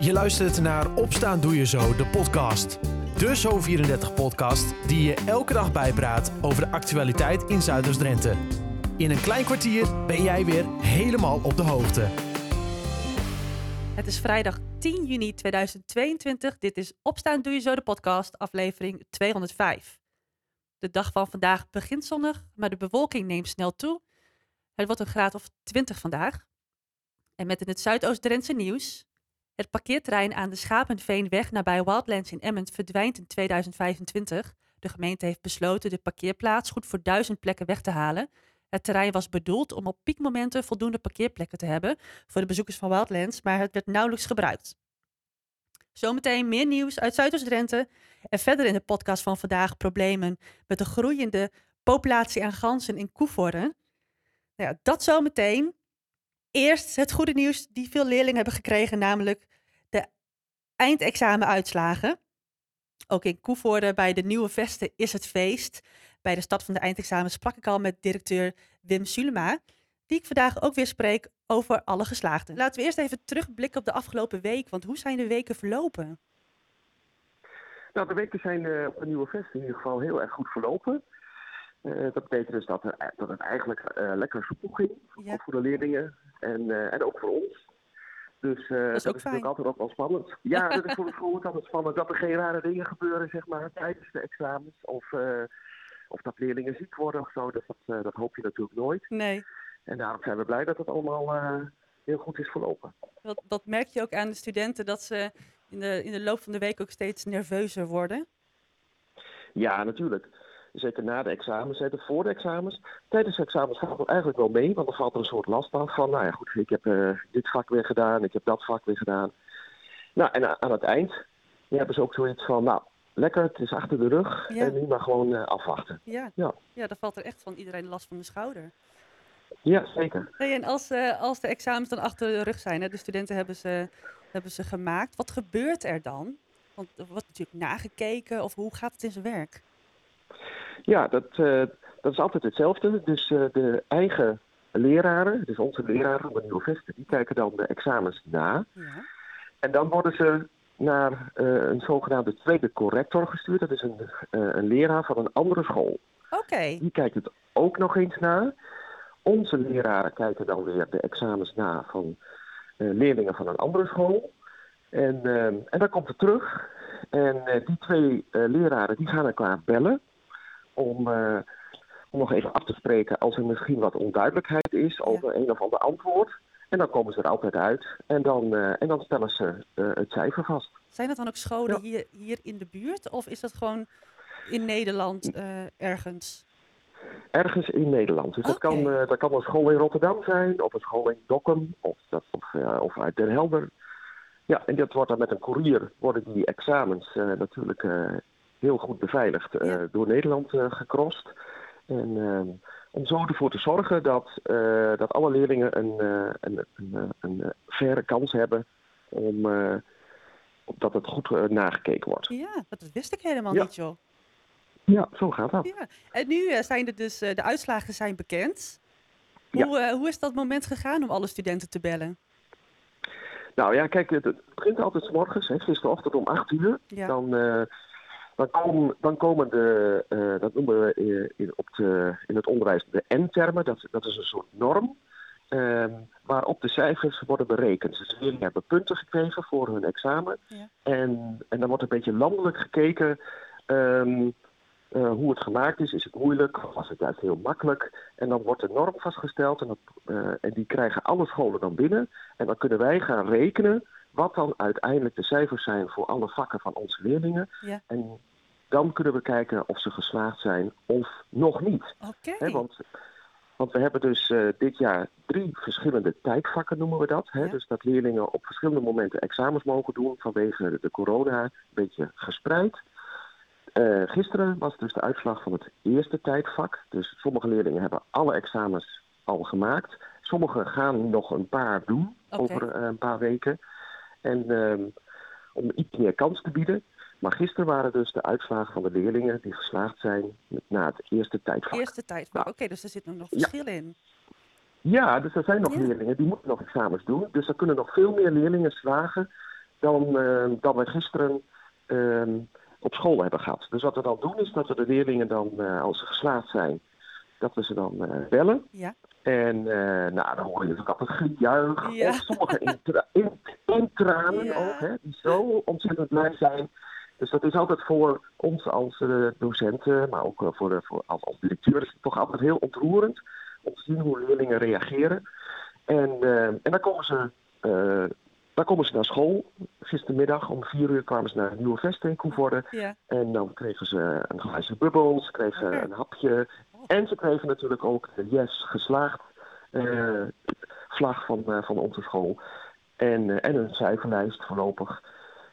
Je luistert naar Opstaan Doe Je Zo, de podcast. De Zo34-podcast die je elke dag bijpraat over de actualiteit in Zuiders-Drenthe. In een klein kwartier ben jij weer helemaal op de hoogte. Het is vrijdag 10 juni 2022. Dit is Opstaan Doe Je Zo, de podcast, aflevering 205. De dag van vandaag begint zonnig, maar de bewolking neemt snel toe. Het wordt een graad of 20 vandaag. En met in het Zuidoost-Drentse nieuws. Het parkeerterrein aan de Schapenveenweg nabij Wildlands in Emmen verdwijnt in 2025. De gemeente heeft besloten de parkeerplaats goed voor duizend plekken weg te halen. Het terrein was bedoeld om op piekmomenten voldoende parkeerplekken te hebben voor de bezoekers van Wildlands, maar het werd nauwelijks gebruikt. Zometeen meer nieuws uit Zuidoost-Drenthe. En verder in de podcast van vandaag problemen met de groeiende populatie aan ganzen in Koevoorden. Nou ja, dat zometeen. Eerst het goede nieuws die veel leerlingen hebben gekregen, namelijk de eindexamenuitslagen. Ook in Koevoorde bij de Nieuwe Vesten is het feest. Bij de stad van de eindexamen sprak ik al met directeur Wim Sulema, die ik vandaag ook weer spreek over alle geslaagden. Laten we eerst even terugblikken op de afgelopen week, want hoe zijn de weken verlopen? Nou, de weken zijn uh, op de Nieuwe Vesten in ieder geval heel erg goed verlopen. Uh, dat betekent dus dat, er, dat het eigenlijk uh, lekker soepel ging, Ja. ook voor de leerlingen en, en ook voor ons. Dus Dat is dat ook is natuurlijk altijd ook wel spannend. Ja, dat is voor de school ook altijd spannend dat er geen rare dingen gebeuren, zeg maar, tijdens de examens. Of, eh, of dat leerlingen ziek worden of zo. Dus dat, eh, dat hoop je natuurlijk nooit. Nee, En daarom zijn we blij dat het allemaal eh, heel goed is verlopen. dat, dat merk je ook aan de studenten, dat ze in de, in de loop van de week ook steeds nerveuzer worden. Ja, natuurlijk. Zeker na de examens, zeker voor de examens. Tijdens de examens gaat het eigenlijk wel mee, want dan valt er een soort last af van, nou ja goed, ik heb eh, dit vak weer gedaan, ik heb dat vak weer gedaan. Nou, en aan het eind ja, hebben ze ook zoiets van, nou, lekker, het is achter de rug Ja. en nu maar gewoon eh, afwachten. Ja. Ja. ja, dan valt er echt van iedereen last van de schouder. Ja, zeker. Hey, en als, eh, als de examens dan achter de rug zijn, hè, de studenten hebben ze, hebben ze gemaakt, wat gebeurt er dan? Want er wordt natuurlijk nagekeken, of hoe gaat het in zijn werk? Ja, dat, eh, dat is altijd hetzelfde. Dus eh, de eigen leraren, dus onze leraren van de Nieuwe Vesten, die kijken dan de examens na. Ja. En dan worden ze naar eh, een zogenaamde tweede corrector gestuurd. Dat is een, een leraar van een andere school. Oké, Die kijkt het ook nog eens na. Onze leraren kijken dan weer de examens na van leerlingen van een andere school. En, en dan komt het terug. En die twee leraren die gaan elkaar bellen om, eh, om nog even af te spreken als er misschien wat onduidelijkheid is over een of ander antwoord. En dan komen ze er altijd uit en dan, eh, en dan stellen ze eh, het cijfer vast. zijn dat dan ook scholen Ja. hier, hier in de buurt, of is dat gewoon in Nederland ergens? Ergens in Nederland. Dus dat, kan, dat kan een school in Rotterdam zijn, of een school in Dokkum, of, dat, of, of uit Den Helder. Ja, en dat wordt dan met een koerier, worden die examens natuurlijk eh, heel goed beveiligd eh, Ja. door Nederland eh gecrossed. En eh, om zo ervoor te zorgen dat, eh, dat alle leerlingen een, eh, een, een, eh, een, eh, faire kans hebben om eh, dat het goed eh, nagekeken wordt. Ja, dat wist ik helemaal Ja. niet, joh. Ja, zo gaat dat. Ja. En nu eh, zijn er dus, eh, de uitslagen zijn bekend. Ja. Hoe, eh, hoe is dat moment gegaan om alle studenten te bellen? Nou ja, kijk, het, begint altijd 's morgens, hè, gisterochtend om 8 uur. Ja. Dan, eh, dan, komen, dan komen de, eh, dat noemen we eh, in, op de, in het onderwijs de N-termen. Dat, dat is een soort norm ehm, waarop de cijfers worden berekend. Dus de leerlingen hebben punten gekregen voor hun examen. Ja. En, en dan wordt een beetje landelijk gekeken ehm, eh, hoe het gemaakt is. Is het moeilijk of was het juist heel makkelijk? En dan wordt de norm vastgesteld en, dat, en die krijgen alle scholen dan binnen. En dan kunnen wij gaan rekenen wat dan uiteindelijk de cijfers zijn voor alle vakken van onze leerlingen. Ja. En dan kunnen we kijken of ze geslaagd zijn of nog niet. Oké. Want, want we hebben dus eh, dit jaar drie verschillende tijdvakken, noemen we dat. Hè? Ja. Dus dat leerlingen op verschillende momenten examens mogen doen vanwege de corona, een beetje gespreid. Eh, gisteren was dus de uitslag van het eerste tijdvak. Dus sommige leerlingen hebben alle examens al gemaakt. Sommigen gaan nog een paar doen over eh, een paar weken. En ehm, om iets meer kans te bieden. Maar gisteren waren dus de uitslagen van de leerlingen die geslaagd zijn na het eerste tijdvak. Eerste tijd. Nou. Oké, dus er zit nog Ja. verschil in. Ja, dus er zijn nog Ja. leerlingen die moeten nog examens doen. Dus er kunnen nog veel meer leerlingen slagen dan, uh, dan we gisteren uh, op school hebben gehad. Dus wat we dan doen is dat we de leerlingen dan, uh, als ze geslaagd zijn, dat we ze dan bellen. Ja. En nou, dan hoor je natuurlijk altijd gejuich. Ja. Of sommigen in, tra in, in tranen ja. ook, hè, die zo ontzettend blij zijn. Dus dat is altijd voor ons als docenten, maar ook voor, voor als, als directeur, is het toch altijd heel ontroerend om te zien hoe leerlingen reageren. En, uh, en dan komen ze, dan komen ze naar school. Gistermiddag om vier uur kwamen ze naar een nieuwe vesting in Koevoorde. Ja. En dan kregen ze een glaasje bubbel, ze kregen okay. een hapje. En ze kregen natuurlijk ook de yes geslaagd uh, vlag van, van onze school. En, en een cijferlijst voorlopig.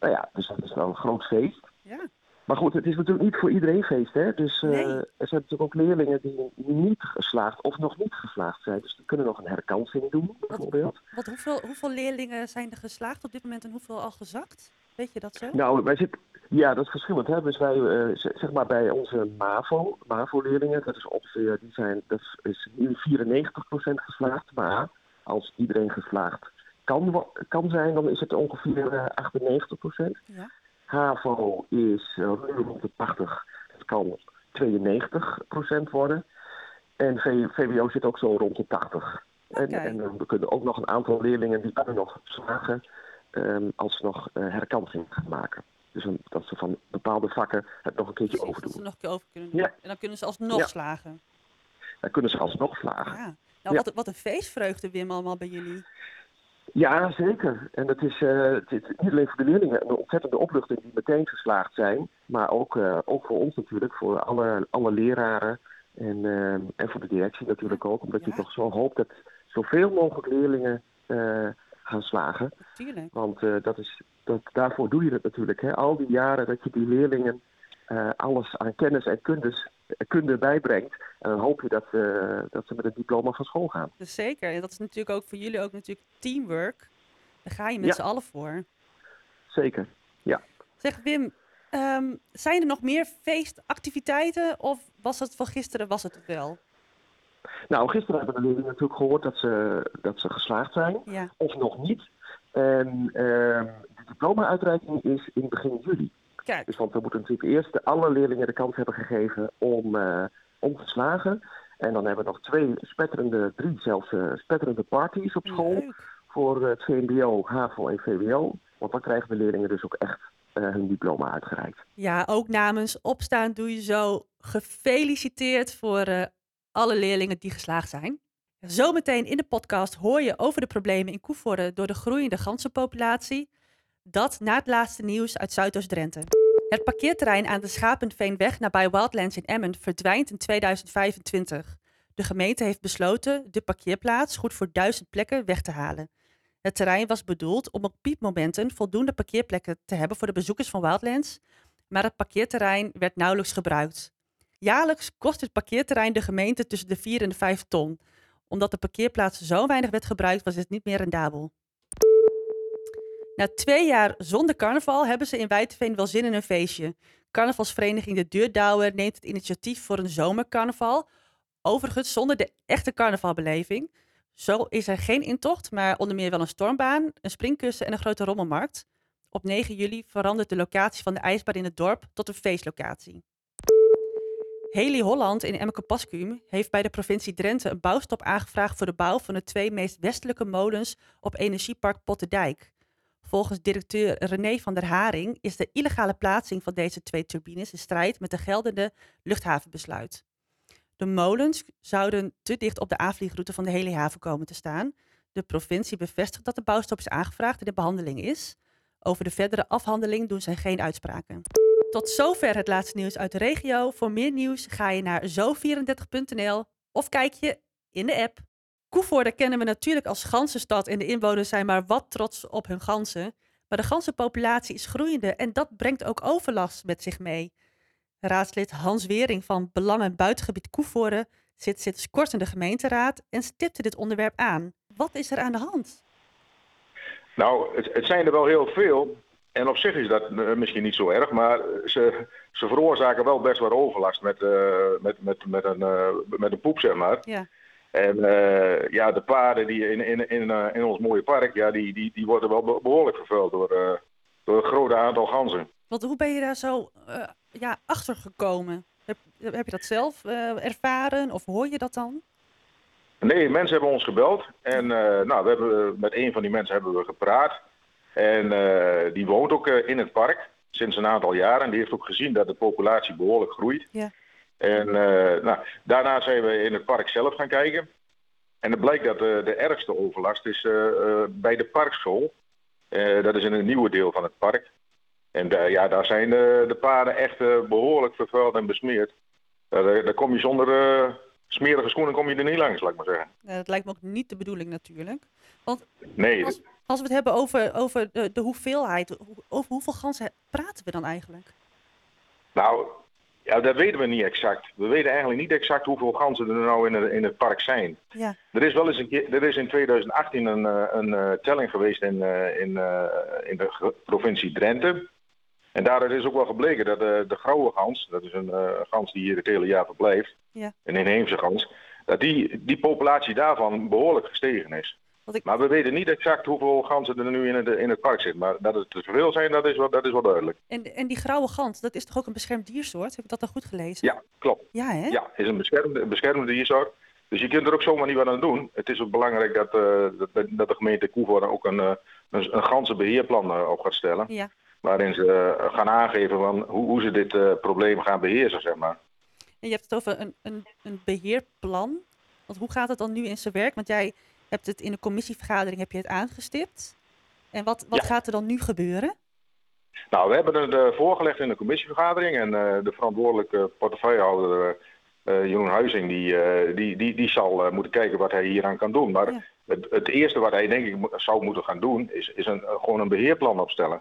Nou ja, dus dat is wel een groot feest. Ja. Maar goed, het is natuurlijk niet voor iedereen feest. Hè? Dus nee. er zijn natuurlijk ook leerlingen die niet geslaagd of nog niet geslaagd zijn. Dus die kunnen nog een herkansing doen, bijvoorbeeld. Wat, wat, hoeveel, hoeveel leerlingen zijn er geslaagd op dit moment en hoeveel al gezakt? Weet je dat zo? Nou, wij zitten, ja, dat is verschillend. Hè? Dus wij, uh, zeg maar bij onze MAVO, MAVO-leerlingen, dat is ongeveer, die zijn, dat is nu 94% geslaagd. Maar als iedereen geslaagd kan, kan zijn, dan is het ongeveer uh, 98%. Ja. HAVO is uh, rond de 80, het kan 92% worden. En VWO zit ook zo rond de 80. Okay. En, en we kunnen ook nog een aantal leerlingen die kunnen nog slagen um, als ze nog herkansing gaan maken. Dus een, dat ze van bepaalde vakken het nog een keertje Precies, overdoen. Dat ze nog een keer over kunnen doen. Ja. En dan kunnen ze alsnog Ja. slagen. Dan kunnen ze alsnog slagen. Ja. Nou, wat, wat een feestvreugde, Wim, allemaal bij jullie. Ja, zeker. En het is, uh, het is niet alleen voor de leerlingen een ontzettende opluchting die meteen geslaagd zijn, maar ook, uh, ook voor ons natuurlijk, voor alle, alle leraren en, uh, en voor de directie natuurlijk ook, omdat je toch zo hoopt dat zoveel mogelijk leerlingen gaan slagen. Tuurlijk. Want dat is, dat, daarvoor doe je het natuurlijk. Hè? Al die jaren dat je die leerlingen alles aan kennis en kundes, kunde bijbrengt. En dan hoop je dat, dat ze met een diploma van school gaan. Dus zeker. En dat is natuurlijk ook voor jullie ook natuurlijk teamwork. Daar ga je met Ja. z'n allen voor. Zeker. Ja. Zeg Wim, ehm, zijn er nog meer feestactiviteiten of was het van gisteren was het wel? Nou, gisteren hebben de leerlingen natuurlijk gehoord dat ze, dat ze geslaagd zijn. Ja. Of nog niet. En ehm, de diploma-uitreiking is in begin juli. Kijk, Dus want we moeten natuurlijk eerst alle leerlingen de kans hebben gegeven om, eh, om te slagen. En dan hebben we nog twee spetterende, drie zelfs eh, spetterende parties op school. leuk. Voor het VMBO, HAVO en VWO. Want dan krijgen de leerlingen dus ook echt eh, hun diploma uitgereikt. Ja, ook namens Opstaan doe je zo gefeliciteerd voor eh, alle leerlingen die geslaagd zijn. Zometeen in de podcast hoor je over de problemen in Koevoorde door de groeiende ganzenpopulatie. Dat na het laatste nieuws uit Zuidoost-Drenthe. Het parkeerterrein aan de Schapenveenweg nabij Wildlands in Emmen verdwijnt in 2025. De gemeente heeft besloten de parkeerplaats goed voor duizend plekken weg te halen. Het terrein was bedoeld om op piepmomenten voldoende parkeerplekken te hebben voor de bezoekers van Wildlands, maar het parkeerterrein werd nauwelijks gebruikt. Jaarlijks kost het parkeerterrein de gemeente tussen de 4 en de 5 ton. Omdat de parkeerplaats zo weinig werd gebruikt, was het niet meer rendabel. Na twee jaar zonder carnaval hebben ze in Wijteveen wel zin in een feestje. Carnavalsvereniging De Deurdouwer neemt het initiatief voor een zomercarnaval. Overigens zonder de echte carnavalbeleving. Zo is er geen intocht, maar onder meer wel een stormbaan, een springkussen en een grote rommelmarkt. Op 9 juli verandert de locatie van de ijsbaan in het dorp tot een feestlocatie. Heli Holland in Emmeke-Pascuum heeft bij de provincie Drenthe een bouwstop aangevraagd voor de bouw van de twee meest westelijke molens op Energiepark Potterdijk. Volgens directeur René van der Haring is de illegale plaatsing van deze twee turbines in strijd met de geldende luchthavenbesluit. De molens zouden te dicht op de aanvliegroute van de hele haven komen te staan. De provincie bevestigt dat de bouwstop is aangevraagd en in behandeling is. Over de verdere afhandeling doen zij geen uitspraken. Tot zover het laatste nieuws uit de regio. Voor meer nieuws ga je naar zo34.nl of kijk je in de app. Koevoorde kennen we natuurlijk als ganzenstad en de inwoners zijn maar wat trots op hun ganzen. Maar de ganzenpopulatie is groeiende en dat brengt ook overlast met zich mee. Raadslid Hans Wering van Belang en Buitengebied Koevoorde zit sinds kort in de gemeenteraad en stipte dit onderwerp aan. Wat is er aan de hand? Nou, het, het zijn er wel heel veel. En op zich is dat eh, misschien niet zo erg, maar ze, ze veroorzaken wel best wat overlast met, eh, met, met, met, een, eh, met een poep, zeg maar. Ja, En ja, de paarden die in, in, in, in ons mooie park, ja, die, die, die worden wel be- behoorlijk vervuild door, eh, een groot aantal ganzen. Want hoe ben je daar zo uh, ja, achter gekomen? Heb, heb je dat zelf uh, ervaren of hoor je dat dan? Nee, mensen hebben ons gebeld. En uh, nou, we hebben, met een van die mensen hebben we gepraat. En die woont ook in het park sinds een aantal jaren. En die heeft ook gezien dat de populatie behoorlijk groeit. Ja. En nou, daarna zijn we in het park zelf gaan kijken. En het blijkt dat de ergste overlast is bij de parkschool. dat is in een nieuwe deel van het park. En ja, daar zijn de, de paden echt behoorlijk vervuild en besmeerd. Daar, daar kom je zonder smerige schoenen kom je er niet langs, laat ik maar zeggen. Dat lijkt me ook niet de bedoeling natuurlijk. Want nee, als, als we het hebben over, over de, de hoeveelheid, over hoeveel ganzen praten we dan eigenlijk? Nou, ja, dat weten we niet exact. We weten eigenlijk niet exact hoeveel ganzen er nou in het, in het park zijn. Ja. Er is wel eens een keer, er is in 2018 een, een, een telling geweest in, in, in de provincie Drenthe. En daaruit is ook wel gebleken dat de, de grauwe gans, dat is een uh, gans die hier het hele jaar verblijft, ja. een inheemse gans, dat die, die populatie daarvan behoorlijk gestegen is. Ik... Maar we weten niet exact hoeveel ganzen er nu in het, in het park zitten. Maar dat het te veel zijn, dat is wel, dat is wel duidelijk. En, en die grauwe gans, dat is toch ook een beschermd diersoort? Heb ik dat dan goed gelezen? Ja, klopt. Ja, hè? Ja, is een beschermde, beschermde diersoort. Dus je kunt er ook zomaar niet wat aan doen. Het is ook belangrijk dat, uh, dat, dat, de gemeente Koevoorde ook een, uh, een, een ganzenbeheerplan op gaat stellen. Ja waarin ze uh, gaan aangeven van hoe, hoe ze dit probleem gaan beheersen, zeg maar. En je hebt het over een, een, een beheerplan. Want hoe gaat het dan nu in zijn werk? Want jij hebt het in de commissievergadering heb je het aangestipt. En wat, wat ja. gaat er dan nu gebeuren? Nou, we hebben het uh, voorgelegd in de commissievergadering. En de verantwoordelijke portefeuillehouder, Jeroen Huizing, die, die, die, die zal moeten kijken wat hij hieraan kan doen. Maar Ja. het, het eerste wat hij denk ik zou moeten gaan doen, is, is een, gewoon een beheerplan opstellen.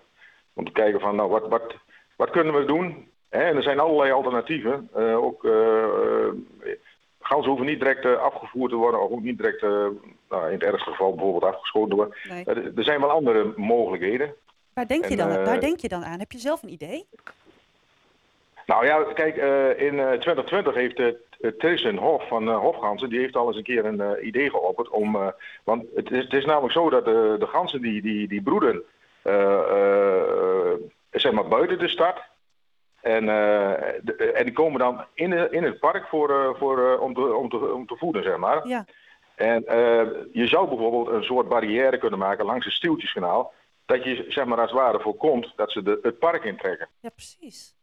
Om te kijken van, nou, wat, wat, wat kunnen we doen? Hè, en er zijn allerlei alternatieven. Eh, ook eh, eh, ganzen hoeven niet direct eh, afgevoerd te worden, of ook niet direct, eh, nou, in het ergste geval bijvoorbeeld afgeschoten te worden. Nee. Eh, er- zijn wel andere mogelijkheden. Waar denk, je dan, eh, waar denk je dan aan? Heb je zelf een idee? Nou ja, kijk, eh, in eh, 2020 heeft het het Thyssen Hof van Hofgansen, die heeft al eens een keer een eh, idee geopperd om, eh, want het is, het is namelijk zo dat de, de ganzen die, die, die broeden, eh, eh, zeg maar buiten de stad, en, eh, de- en die komen dan in, de- in het park voor, eh, voor, eh, om, te, om, te, om te voeden, zeg maar. Ja, En eh, je zou bijvoorbeeld een soort barrière kunnen maken langs het Stieltjeskanaal, dat je zeg maar als het ware voorkomt dat ze de, het park intrekken. ja precies.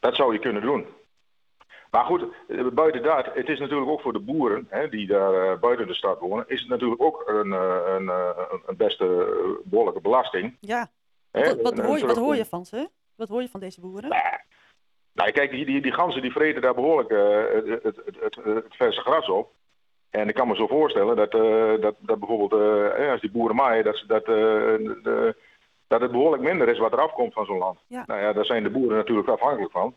Dat zou je kunnen doen. Maar goed, eh, buiten dat, het is natuurlijk ook voor de boeren hè, die daar eh, buiten de stad wonen, is het natuurlijk ook een, een, een, beste eh, behoorlijke belasting. Ja. hè. Wat, wat, hoor, je, wat hoor je van ze? Wat hoor je van deze boeren? Nou, kijk, die, die, die ganzen die vreten daar behoorlijk eh, het, het, het verse gras op. En ik kan me zo voorstellen dat, eh, dat, dat bijvoorbeeld eh, als die boeren maaien, dat, dat, eh, de, dat het behoorlijk minder is wat er afkomt van zo'n land. Ja. Nou ja, daar zijn de boeren natuurlijk afhankelijk van.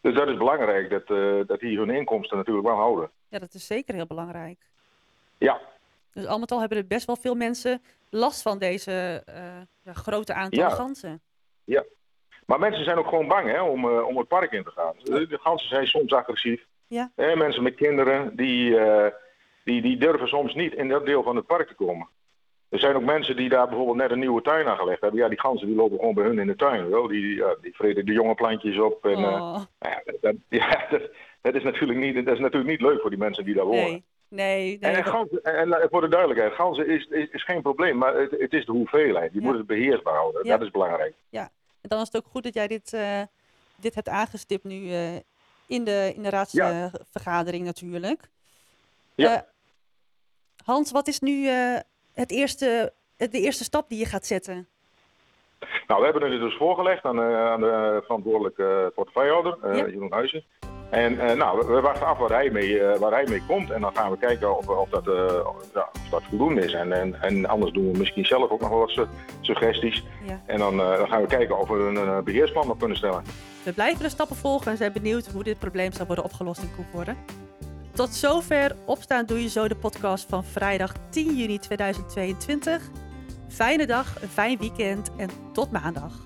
Dus dat is belangrijk, dat, eh, dat die hun inkomsten natuurlijk wel houden. Ja, dat is zeker heel belangrijk. Ja, Dus al met al hebben er best wel veel mensen last van deze eh, ja, grote aantal Ja. ganzen. maar mensen zijn ook gewoon bang hè, om, eh, om het park in te gaan. De, ganzen zijn soms agressief. Ja. Mensen met kinderen, die, eh, die, die durven soms niet in dat deel van het park te komen. Er zijn ook mensen die daar bijvoorbeeld net een nieuwe tuin aangelegd hebben. Ja, die ganzen die lopen gewoon bij hun in de tuin. Wel. Die, ja, die vreten de jonge plantjes op. En, eh, Oh, nou ja, dat, ja, dat, dat is natuurlijk niet, dat is natuurlijk niet leuk voor die mensen die daar wonen. nee, nee, nee. En, ganzen, en, voor de duidelijkheid, ganzen is, is, is geen probleem, maar het, het is de hoeveelheid. Je Ja. moet het beheersbaar houden. Ja. Dat is belangrijk. En dan is het ook goed dat jij dit, eh, dit hebt aangestipt nu eh, in de, in de Ja. raadsvergadering natuurlijk. Ja. Hans, wat is nu eh, het eerste, de eerste stap die je gaat zetten? Nou, we hebben het dus voorgelegd aan, eh, aan de verantwoordelijke portefeuillehouder, eh Ja. Jeroen Huizen. En nou, we, wachten af waar hij, mee, waar hij mee komt. En dan gaan we kijken of, of, dat, ja, of dat voldoende is. En, en, en anders doen we misschien zelf ook nog wel wat su- suggesties. Ja. En dan, dan gaan we kijken of we een, eh, beheersplan op kunnen stellen. We blijven de stappen volgen en zijn benieuwd hoe dit probleem zal worden opgelost in Koevoorde. Tot zover Opstaan Doe Je Zo, de podcast van vrijdag 10 juni 2022. Fijne dag, een fijn weekend en tot maandag.